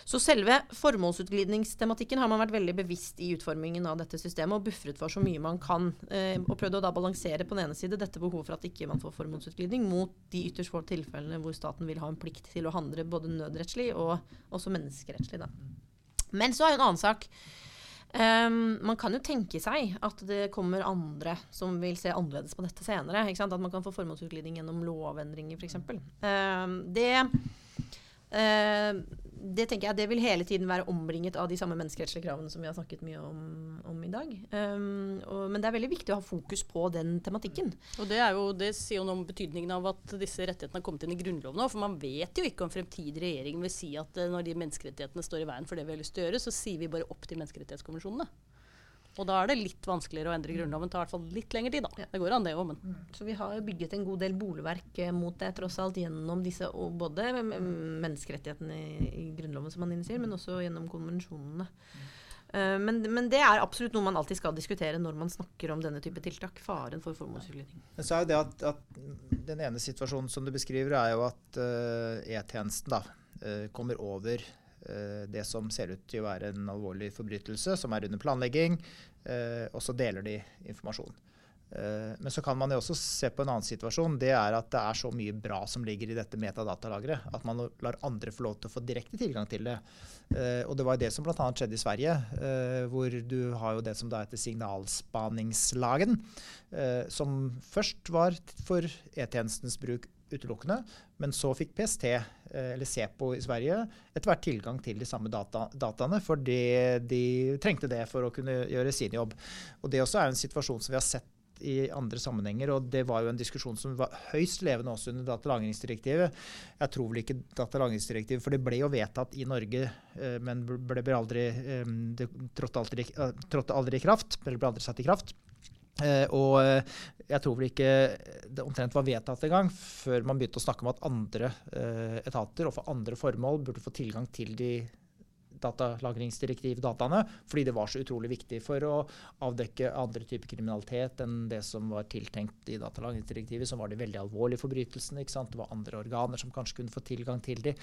Så selve formålsutglidningstematikken har man vært veldig bevisst i utformingen av dette systemet og buffret for så mye man kan. Uh, og prøvd å da balansere på den ene side dette behovet for at ikke man får formålsutglidning, mot de ytterst få tilfellene hvor staten vil ha en plikt til å handle både nødrettslig og også menneskerettslig. Da. Men så er jo en annen sak. Um, man kan jo tenke seg at det kommer andre som vil se annerledes på dette senere. At man kan få formålsutglidning gjennom lovendringer, f.eks. Um, det eh, det tenker jeg, det vil hele tiden være omringet av de samme menneskerettslige kravene som vi har snakket mye om, om i dag. Um, og, men det er veldig viktig å ha fokus på den tematikken. Og det, jo, det sier jo noe om betydningen av at disse rettighetene har kommet inn i Grunnloven òg. For man vet jo ikke om fremtidig regjering vil si at eh, når de menneskerettighetene står i veien for det vi har lyst til å gjøre, så sier vi bare opp til menneskerettighetskonvensjonene. Og da er det litt vanskeligere å endre Grunnloven. Tar i hvert fall litt lengre tid, da. Det går an, det òg, men Så vi har jo bygget en god del bolverk eh, mot det, tross alt, gjennom disse og både mm, menneskerettighetene i, Grunnloven, som man innsier, men også gjennom konvensjonene. Eh, men, men det er absolutt noe man alltid skal diskutere når man snakker om denne type tiltak. Faren for formålsutglidning. Men så er jo det at, at Den ene situasjonen som du beskriver, er jo at uh, E-tjenesten da eh, kommer over uh, det som ser ut til å være en alvorlig forbrytelse, som er under planlegging, og så deler de informasjon. Eh, men så kan man jo også se på en annen situasjon. Det er at det er så mye bra som ligger i dette metadatalageret, at man lar andre få lov til å få direkte tilgang til det. Eh, og det var jo det som bl.a. skjedde i Sverige, eh, hvor du har jo det som da heter signalspaningslagen, eh, som først var for E-tjenestens bruk utelukkende, men så fikk PST, eh, eller SEPO i Sverige, etter hvert tilgang til de samme data, dataene, fordi de trengte det for å kunne gjøre sin jobb. Og det også er en situasjon som vi har sett i andre sammenhenger, og det var jo en diskusjon som var høyst levende også under datalagringsdirektivet. Jeg tror vel ikke datalagringsdirektivet, for det ble jo vedtatt i Norge, eh, men ble, ble aldri, eh, det trådte aldri, eh, trådte aldri i kraft, eller ble aldri satt i kraft. Eh, og eh, jeg tror vel ikke det omtrent var vedtatt engang før man begynte å snakke om at andre eh, etater og for andre formål burde få tilgang til de datalagringsdirektiv-dataene, fordi det var så utrolig viktig for å avdekke andre typer kriminalitet enn det som var tiltenkt i datalagringsdirektivet, som var de veldig alvorlige forbrytelsene. Det var andre organer som kanskje kunne få tilgang til de.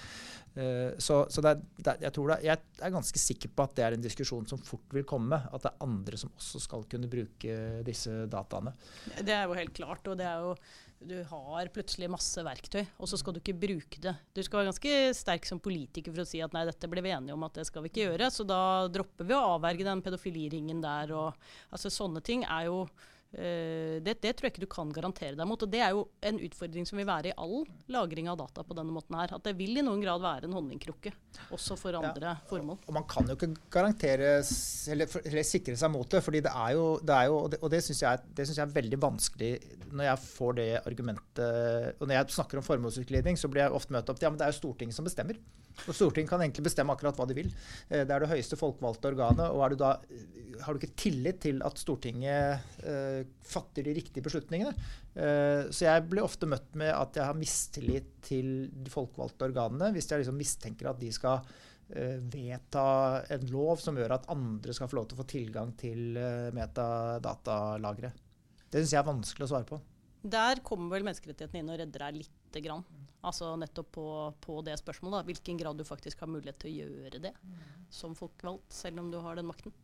Uh, så, så det er, det, jeg, det, jeg er ganske sikker på at det er en diskusjon som fort vil komme. At det er andre som også skal kunne bruke disse dataene. Det er jo helt klart. og det er jo du har plutselig masse verktøy, og så skal du ikke bruke det. Du skal være ganske sterk som politiker for å si at nei, dette ble vi enige om at det skal vi ikke gjøre, så da dropper vi å avverge den pedofiliringen der. Og, altså, sånne ting er jo det, det, tror jeg ikke du kan garantere deg mot. og Det er jo en utfordring som vil være i all lagring av data. på denne måten her, At det vil i noen grad være en honningkrukke, også for andre ja. formål. Og Man kan jo ikke garantere eller, eller, sikre seg mot det. fordi det er jo, det er jo Og det, og det syns jeg, jeg, er veldig vanskelig når jeg får det argumentet Og når jeg snakker om formålsutglidning, så blir jeg ofte møtt opp ja, men det er jo Stortinget som bestemmer. Og Stortinget kan egentlig bestemme akkurat hva de vil. Eh, det er det høyeste folkevalgte organet. og du da, Har du ikke tillit til at Stortinget uh, fatter de riktige beslutningene? Uh, så jeg blir ofte møtt med at jeg har mistillit til de folkevalgte organene hvis jeg liksom mistenker at de skal uh, vedta en lov som gjør at andre skal få lov til å få tilgang til metadatalagre. Det syns jeg er vanskelig å svare på. Der kommer vel menneskerettighetene inn og redder deg lite grann. Altså nettopp på, på det spørsmålet. Da. Hvilken grad du faktisk har mulighet til å gjøre det som folkevalgt, selv om du har den makten.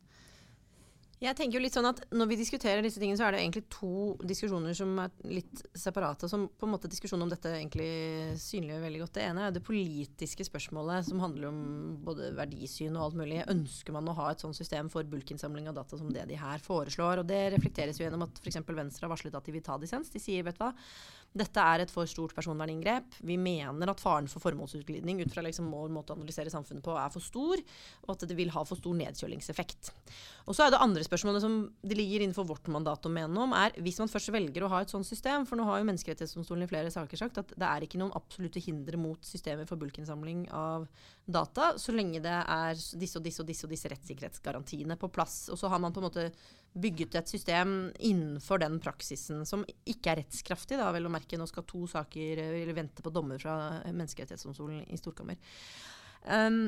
Jeg tenker jo litt sånn at Når vi diskuterer disse tingene, så er det egentlig to diskusjoner som er litt separate. Som på en måte diskusjonen om dette egentlig synliggjør veldig godt. Det ene er det politiske spørsmålet som handler om både verdisyn og alt mulig. Ønsker man å ha et sånt system for bulkinnsamling av data som det de her foreslår? Og det reflekteres jo gjennom at f.eks. Venstre har varslet at de vil ta dissens. De sier vet du hva, dette er et for stort personverninngrep. Vi mener at faren for formålsutglidning ut fra liksom vår måte å analysere samfunnet på er for stor, og at det vil ha for stor nedkjølingseffekt. Og så er det andre spørsmålet som det ligger innenfor vårt mandat å mene om, er hvis man først velger å ha et sånt system, for nå har jo Menneskerettighetsdomstolen i flere saker sagt at det er ikke noen absolutte hindre mot systemet for bulkinnsamling av data, så lenge det er disse og disse og disse og disse rettssikkerhetsgarantiene på plass. Og så har man på en måte bygget et system innenfor den praksisen som ikke er rettskraftig. Da, vel å merke. Nå skal to saker eller vente på dommer fra Menneskerettighetsdomstolen i Storkammer. Um,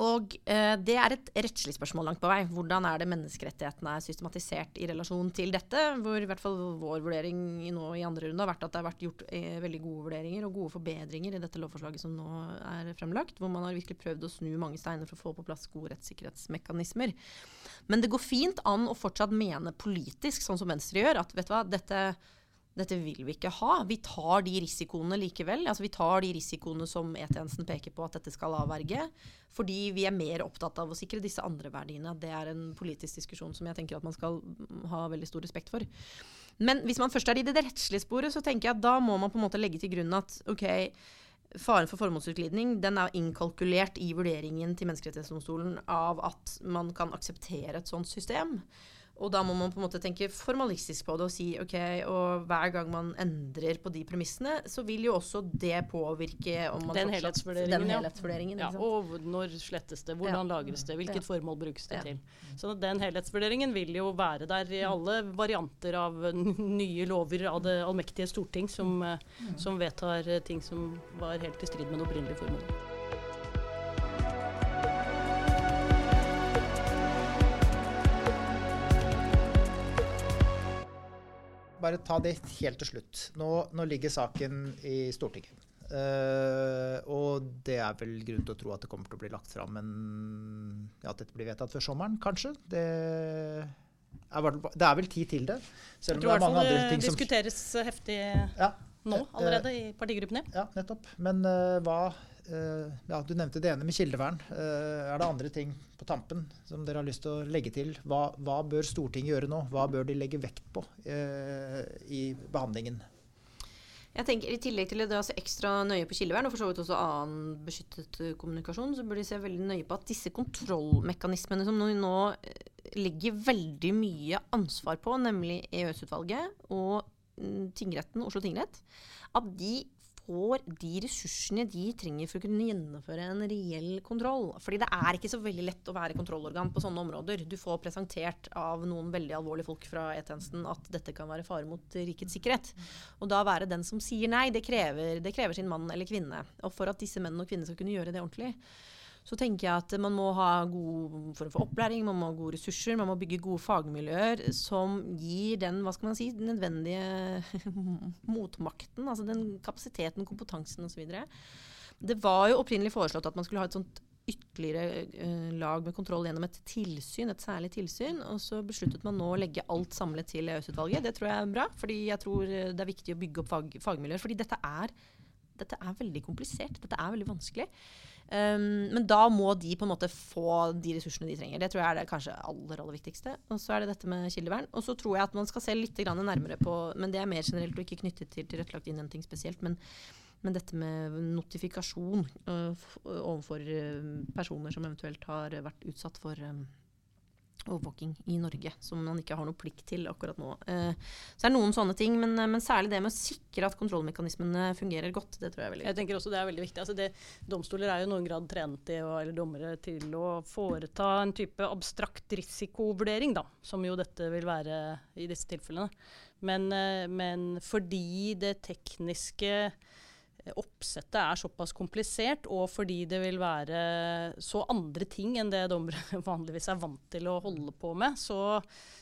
og eh, Det er et rettslig spørsmål langt på vei. Hvordan er det menneskerettighetene er systematisert i relasjon til dette? Hvor i hvert fall vår vurdering nå i andre runde har vært at det har vært gjort eh, veldig gode vurderinger og gode forbedringer i dette lovforslaget som nå er fremlagt. Hvor man har virkelig prøvd å snu mange steiner for å få på plass gode rettssikkerhetsmekanismer. Men det går fint an å fortsatt mene politisk, sånn som Venstre gjør, at vet du hva, dette dette vil vi ikke ha. Vi tar de risikoene likevel. Altså vi tar de risikoene som E-tjenesten peker på at dette skal avverge. Fordi vi er mer opptatt av å sikre disse andre verdiene. Det er en politisk diskusjon som jeg tenker at man skal ha veldig stor respekt for. Men hvis man først er i det rettslige sporet, så tenker jeg at da må man på en måte legge til grunn at ok, faren for formålsutglidning den er innkalkulert i vurderingen til Menneskerettighetsdomstolen av at man kan akseptere et sånt system. Og da må man på en måte tenke formalistisk på det og si ok, og hver gang man endrer på de premissene, så vil jo også det påvirke om man den helhetsvurderingen. Den helhetsvurderingen ja. ja. Og når slettes det, hvordan ja. lagres det, hvilket ja. formål brukes det til. Så den helhetsvurderingen vil jo være der i alle varianter av nye lover av det allmektige storting som. Eh, som vedtar ting som var helt i strid med det opprinnelige formålet. Bare ta det helt til slutt. Nå, nå ligger saken i Stortinget. Uh, og det er vel grunn til å tro at det kommer til å bli lagt fram en, ja, At dette blir vedtatt før sommeren, kanskje. Det er, det er vel tid til det. Selv om det er mange andre ting som Jeg tror i hvert fall det diskuteres heftig ja, nå allerede i partigruppene. Ja, nettopp. Men uh, hva ja, Du nevnte det ene med kildevern. Uh, er det andre ting på tampen som dere har lyst til å legge til? Hva, hva bør Stortinget gjøre nå? Hva bør de legge vekt på uh, i behandlingen? Jeg tenker I tillegg til å se ekstra nøye på kildevern, og for så vidt også annen beskyttet kommunikasjon, så bør de se veldig nøye på at disse kontrollmekanismene som nå legger veldig mye ansvar på, nemlig EØS-utvalget og mm, tingretten, Oslo tingrett, at de får de ressursene de trenger for å kunne gjennomføre en reell kontroll. Fordi det er ikke så veldig lett å være kontrollorgan på sånne områder. Du får presentert av noen veldig alvorlige folk fra E-tjenesten at dette kan være fare mot rikets sikkerhet. Og da være den som sier nei, det krever, det krever sin mann eller kvinne. Og for at disse mennene og kvinnene skal kunne gjøre det ordentlig, så tenker jeg at man må ha god form for opplæring, man må ha gode ressurser, man må bygge gode fagmiljøer som gir den hva skal man si, den nødvendige (laughs) motmakten. Altså den kapasiteten, kompetansen osv. Det var jo opprinnelig foreslått at man skulle ha et sånt ytterligere uh, lag med kontroll gjennom et tilsyn, et særlig tilsyn. Og så besluttet man nå å legge alt samlet til EØS-utvalget. Det tror jeg er bra, fordi jeg tror det er viktig å bygge opp fag, fagmiljøer. Fordi dette er, dette er veldig komplisert. Dette er veldig vanskelig. Um, men da må de på en måte få de ressursene de trenger. Det tror jeg er det kanskje aller aller viktigste. Og så er det dette med kildevern. Og så tror jeg at man skal se litt nærmere på Men det er mer generelt og ikke knyttet til tilrettelagt innhenting spesielt. men men dette med notifikasjon uh, overfor uh, personer som eventuelt har vært utsatt for um, overvåking i Norge, som man ikke har noe plikt til akkurat nå. Eh, så det er noen sånne ting, men, men, særlig det med å sikre at kontrollmekanismene fungerer godt. Det tror jeg er veldig viktig. Jeg tenker også det er veldig viktig. Altså det, domstoler er jo noen grad trent i, eller dommere til å foreta en type abstrakt risikovurdering, da, som jo dette vil være i disse tilfellene. Men, men fordi det tekniske oppsettet er såpass komplisert, og fordi det vil være så andre ting enn det dommere (laughs) vanligvis er vant til å holde på med, så,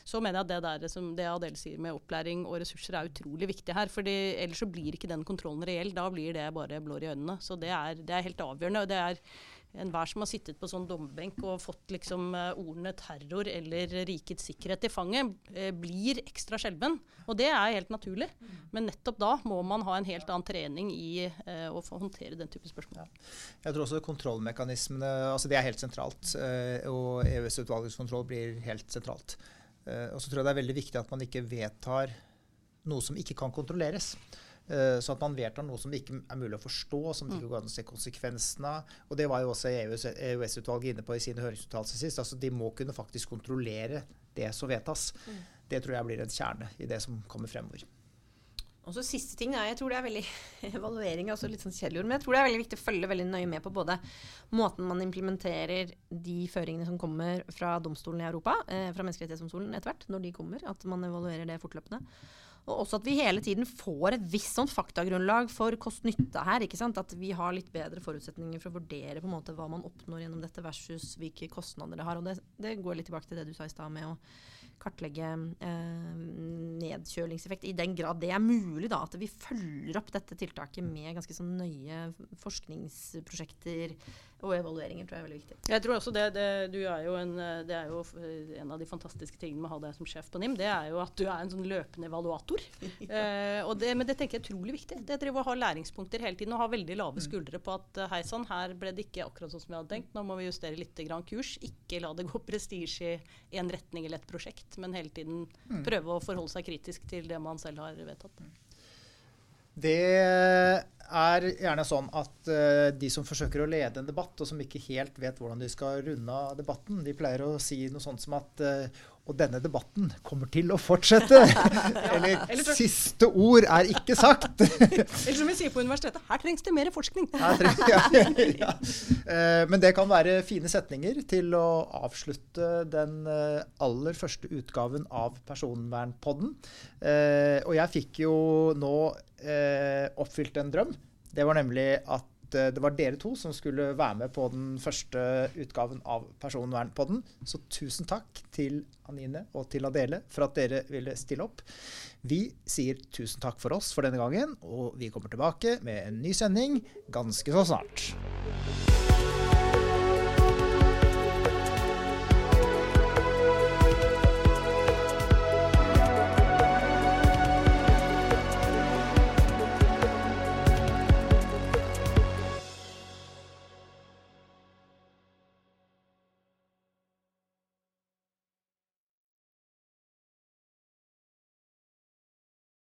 så mener jeg at det der som det Adele sier med opplæring og ressurser er utrolig viktig her. fordi Ellers så blir ikke den kontrollen reell. Da blir det bare blår i øynene. Så det er, det er helt avgjørende. og det er enhver som har sittet på sånn dommerbenk og fått liksom uh, ordene terror eller rikets sikkerhet i fanget, uh, blir ekstra skjelven. Og det er helt naturlig. Men nettopp da må man ha en helt annen trening i uh, å håndtere den type spørsmål. Ja. Jeg tror også kontrollmekanismene altså det er helt sentralt. og EØS-utvalgets kontroll blir helt sentralt. og så tror jeg det er veldig viktig at man ikke vedtar noe som ikke kan kontrolleres. Eh, så at man vedtar noe som ikke er mulig å forstå, som det ikke går an å se konsekvensene av. Og det var jo også EØS-utvalget e inne på i sine høringsuttalelser sist. altså De må kunne faktisk kontrollere det som vedtas. Mm. Det tror jeg blir en kjerne i det som kommer fremover. Og så siste ting, jeg tror det er veldig (laughs) evaluering er også litt sånn kjedelig men jeg tror det er veldig viktig å følge veldig nøye med på både måten man implementerer de føringene som kommer fra domstolen i Europa, eh, fra Menneskerettighetsdomstolen etter hvert, når de kommer, at man evaluerer det fortløpende. Og også at vi hele tiden får et visst sånn faktagrunnlag for kost-nytte her. ikke sant? At vi har litt bedre forutsetninger for å vurdere på en måte hva man oppnår gjennom dette, versus hvilke kostnader det har. Og det, det går litt tilbake til det du sa i stad med å kartlegge eh, nedkjølingseffekt, i den grad det er mulig. da, At vi følger opp dette tiltaket med ganske sånn nøye forskningsprosjekter og evalueringer. tror jeg er veldig viktig. Jeg tror også det, det, er en, det er jo en av de fantastiske tingene med å ha deg som sjef på NIM, det er jo at du er en sånn løpende evaluator. (laughs) eh, det, men det tenker jeg er utrolig viktig. Det driver å ha læringspunkter hele tiden og ha veldig lave mm. skuldre på at hei sann, her ble det ikke akkurat sånn som vi hadde tenkt. Nå må vi justere litt grann kurs. Ikke la det gå prestisje i en retning eller et prosjekt men hele tiden mm. prøve å forholde seg kritisk til det man selv har vedtatt. Det er gjerne sånn at uh, de som forsøker å lede en debatt, og som ikke helt vet hvordan de skal runde av debatten, de pleier å si noe sånt som at uh, og denne debatten kommer til å fortsette. (laughs) (laughs) Eller, Eller så, siste ord er ikke sagt. (laughs) Eller som vi sier på universitetet, her trengs det mer forskning. Trengs, ja, ja. Uh, men det kan være fine setninger til å avslutte den aller første utgaven av Personvernpodden. Og jeg fikk jo nå oppfylt en drøm. Det var nemlig at Eh, det var dere to som skulle være med på den første utgaven av Personvernpodden. Så tusen takk til Anine og til Adele for at dere ville stille opp. Vi sier tusen takk for oss for denne gangen, og vi kommer tilbake med en ny sending ganske så snart.